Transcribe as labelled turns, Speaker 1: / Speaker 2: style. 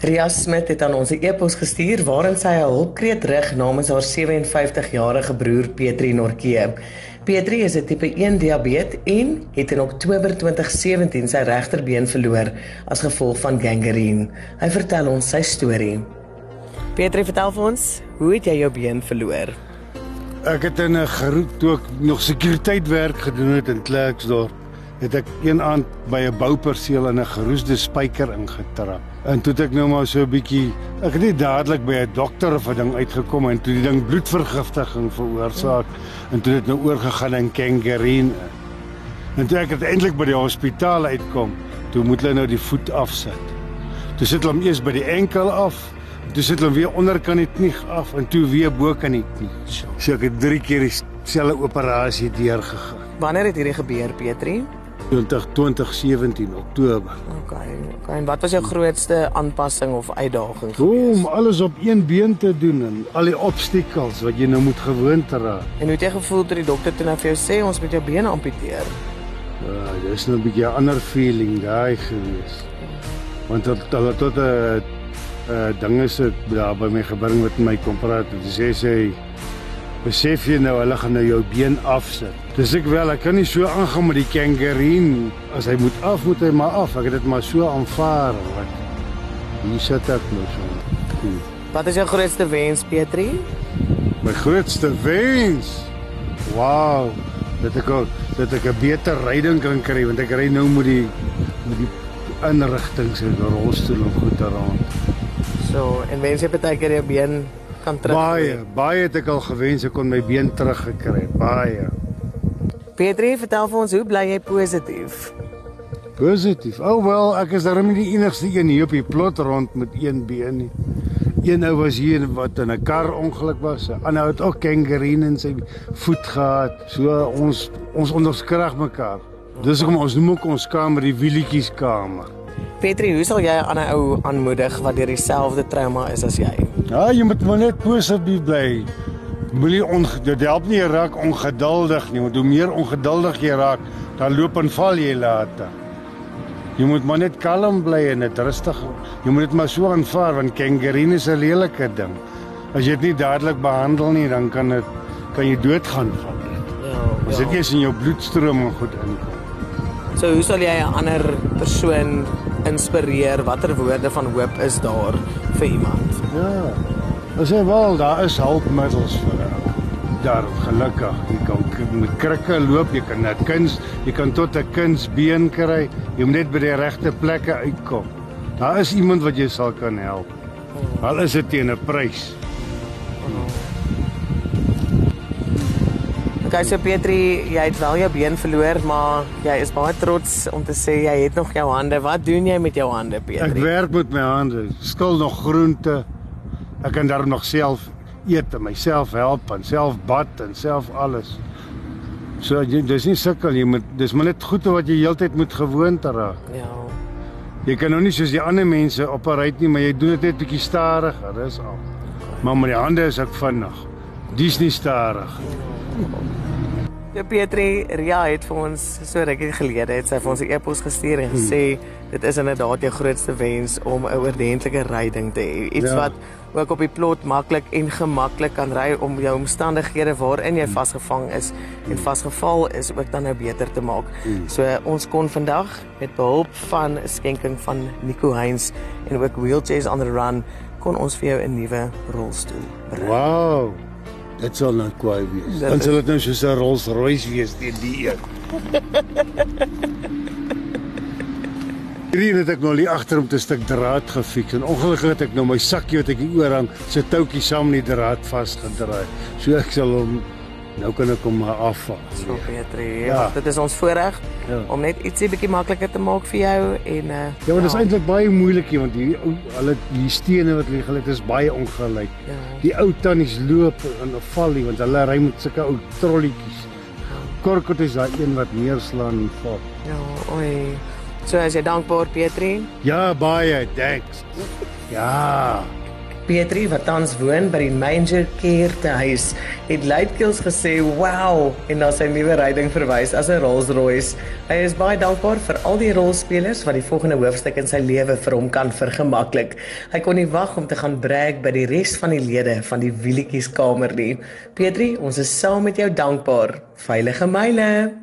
Speaker 1: Ria Smit het aan ons 'n e-pos gestuur waarin sy 'n hulpkreet rig namens haar 57-jarige broer Petri Norke. Petri is 'n tipe 1 diabetes en het in Oktober 2017 sy regterbeen verloor as gevolg van gangreen. Hy vertel ons sy storie. Petri, vertel vir ons, hoe het jy jou been verloor?
Speaker 2: Ek het in 'n geroep toe ek nog sekuriteit gedoen het in Klerksdorp het ek een aand by 'n bouperseel in 'n geroesde spyker ingetrap. En toe het ek nou maar so 'n bietjie ek het nie dadelik by 'n dokter of 'n ding uitgekom en toe die ding bloedvergiftiging veroorsaak en toe het dit nou oorgegaan in gangrene. En toe ek uiteindelik by die hospitaal uitkom, toe moet hulle nou die voet afsit. Toe sit hulle hom eers by die enkel af, toe sit hulle weer onderkant die knie af en toe weer bo kan die knie. So ek het 3 keer dieselfde operasie deurgegaan.
Speaker 1: Wanneer het hierdie gebeur, Petrie?
Speaker 2: 2017 Oktober.
Speaker 1: OK. OK. En wat was jou grootste aanpassing of uitdaging
Speaker 2: geweest? Om alles op een been te doen en al die obstakels wat jy nou moet gewoond raak.
Speaker 1: En hoe het jy gevoel toe die dokter toe nou vir jou sê ons moet jou bene amputeer?
Speaker 2: Ja, dis nou 'n bietjie 'n ander feeling daai gewees. Want tot tot tot 'n uh, uh, dinge se daar by my gebring met my kom praat en sê sê besef jy nou hulle gaan nou jou been afsit. Dis ek wel, ek kan nie so aangaan met die kangaroo as hy moet af moet hy maar af. Ek het dit maar so aanvaar hier sit ek nou so.
Speaker 1: Wat is jou grootste wens, Petri?
Speaker 2: My grootste wens. Wow, dat ek dat ek 'n beter ryding kan kry want ek ry nou met die met die inrigtinge in die rolstoel en goed daaraan.
Speaker 1: So, en wens jy baie keer jou been kan terug.
Speaker 2: Baie, baie het ek al gewens ek kon my been teruggekry, baie.
Speaker 1: Petri, vertel vir ons hoe bly jy positief?
Speaker 2: Positief. Oh wel, ek is darem nie die enigste een hier op die plot rond met een been nie. Een ou was hier wat in 'n kar ongeluk was. 'n Ander het ook kangaroo in sy voet gehad. So ons ons onderskrag mekaar. Dis hoekom ons noem ook ons kamer die wielietjies kamer.
Speaker 1: Petri, hoe sal jy 'n ander ou aanmoedig wat deur dieselfde trauma is as jy?
Speaker 2: Ja, jy moet maar net positief bly. Moenie dit help nie raak ongeduldig nie, want hoe meer ongeduldig jy raak, dan loop en val jy later. Jy moet maar net kalm bly en net rustig. Jy moet dit maar so aanvaar want kangaroo is 'n lelike ding. As jy dit nie dadelik behandel nie, dan kan dit kan jy doodgaan van dit. Ja. As dit ja. in jou bloedstroom goed inkom.
Speaker 1: So hoe sal jy 'n ander persoon inspireer? Watter woorde van hoop is daar vir iemand?
Speaker 2: Ja. As jy wil, daar is hulpmiddels vir jou. Daar gelukkig, jy kan met krikke loop, jy kan net kuns, jy kan tot 'n kunsbeen kry. Jy moet net by die regte plekke uitkom. Daar is iemand wat jou sal kan help. Al is dit teen 'n prys.
Speaker 1: Okay, so Petri, jy het wel jou been verloor, maar jy is baie trots om te sê jy het nog jou hande. Wat doen jy met jou hande, Petri?
Speaker 2: Ek werk met my hande. Skil nog groente. Ek kan daar nog self eet en myself help en self bad en self alles. So jy dis nie sukkel jy moet dis maar net goed wat jy heeltyd moet gewoonte raak. Ja. Jy kan nou nie soos die ander mense operate nie, maar jy doen dit net bietjie stadiger, dis al. Maar met die hande is ek vinnig. Dis nie stadig.
Speaker 1: Ja. Pietri Ria het vir ons so rukkie gelede het sy vir ons 'n e-pos gestuur en gesê dit is inderdaad jou grootste wens om 'n oordentlike ryding te hê. Iets ja. wat ook op die plot maklik en gemaklik kan ry om jou omstandighede waarin jy vasgevang is en vasgeval is ook dan nou beter te maak. So ons kon vandag met behulp van 'n skenking van Nico Heinz en ook Wheelchairs on the Run kon ons vir jou 'n nuwe rolstoel
Speaker 2: bring. Wow. Dit sal nou kwaai wees. Dan sal dit nou soos 'n Rolls Royce wees teen die een. Hierdie het ek nou hier agter om te stuk draad gefiks en ongelukkig het ek nou my sakkie wat ek hier oor hang, se toutjie saam met die draad vasgedraai. So ek sal hom Nou kan ek hom afval.
Speaker 1: So Petri, ja. dit is ons voorreg ja. om net ietsie bietjie makliker te maak vir jou en uh
Speaker 2: Ja, maar dit is ja. eintlik baie moeilik hier want hier ou hulle die stene wat lê gelyk is baie ongelyk. Ja. Die ou tannies loop en val nie want hulle ry met sulke ou trolletjies. Ja. Korkot is daai een wat neerslaan en val.
Speaker 1: Ja, oi. So as jy dankbaar Petri?
Speaker 2: Ja, baie, thanks. Ja.
Speaker 1: Pietri wat tans woon by die Manger Care te huis, het luidkeels gesê, "Wow!" en na sy nuwe ryding verwys as 'n Rolls-Royce. Hy is baie dankbaar vir al die rolspelers wat die volgende hoofstuk in sy lewe vir hom kan vergemaklik. Hy kon nie wag om te gaan brag by die res van die lede van die wielietjieskamer nie. Pietri, ons is saam met jou dankbaar. Veilige myle.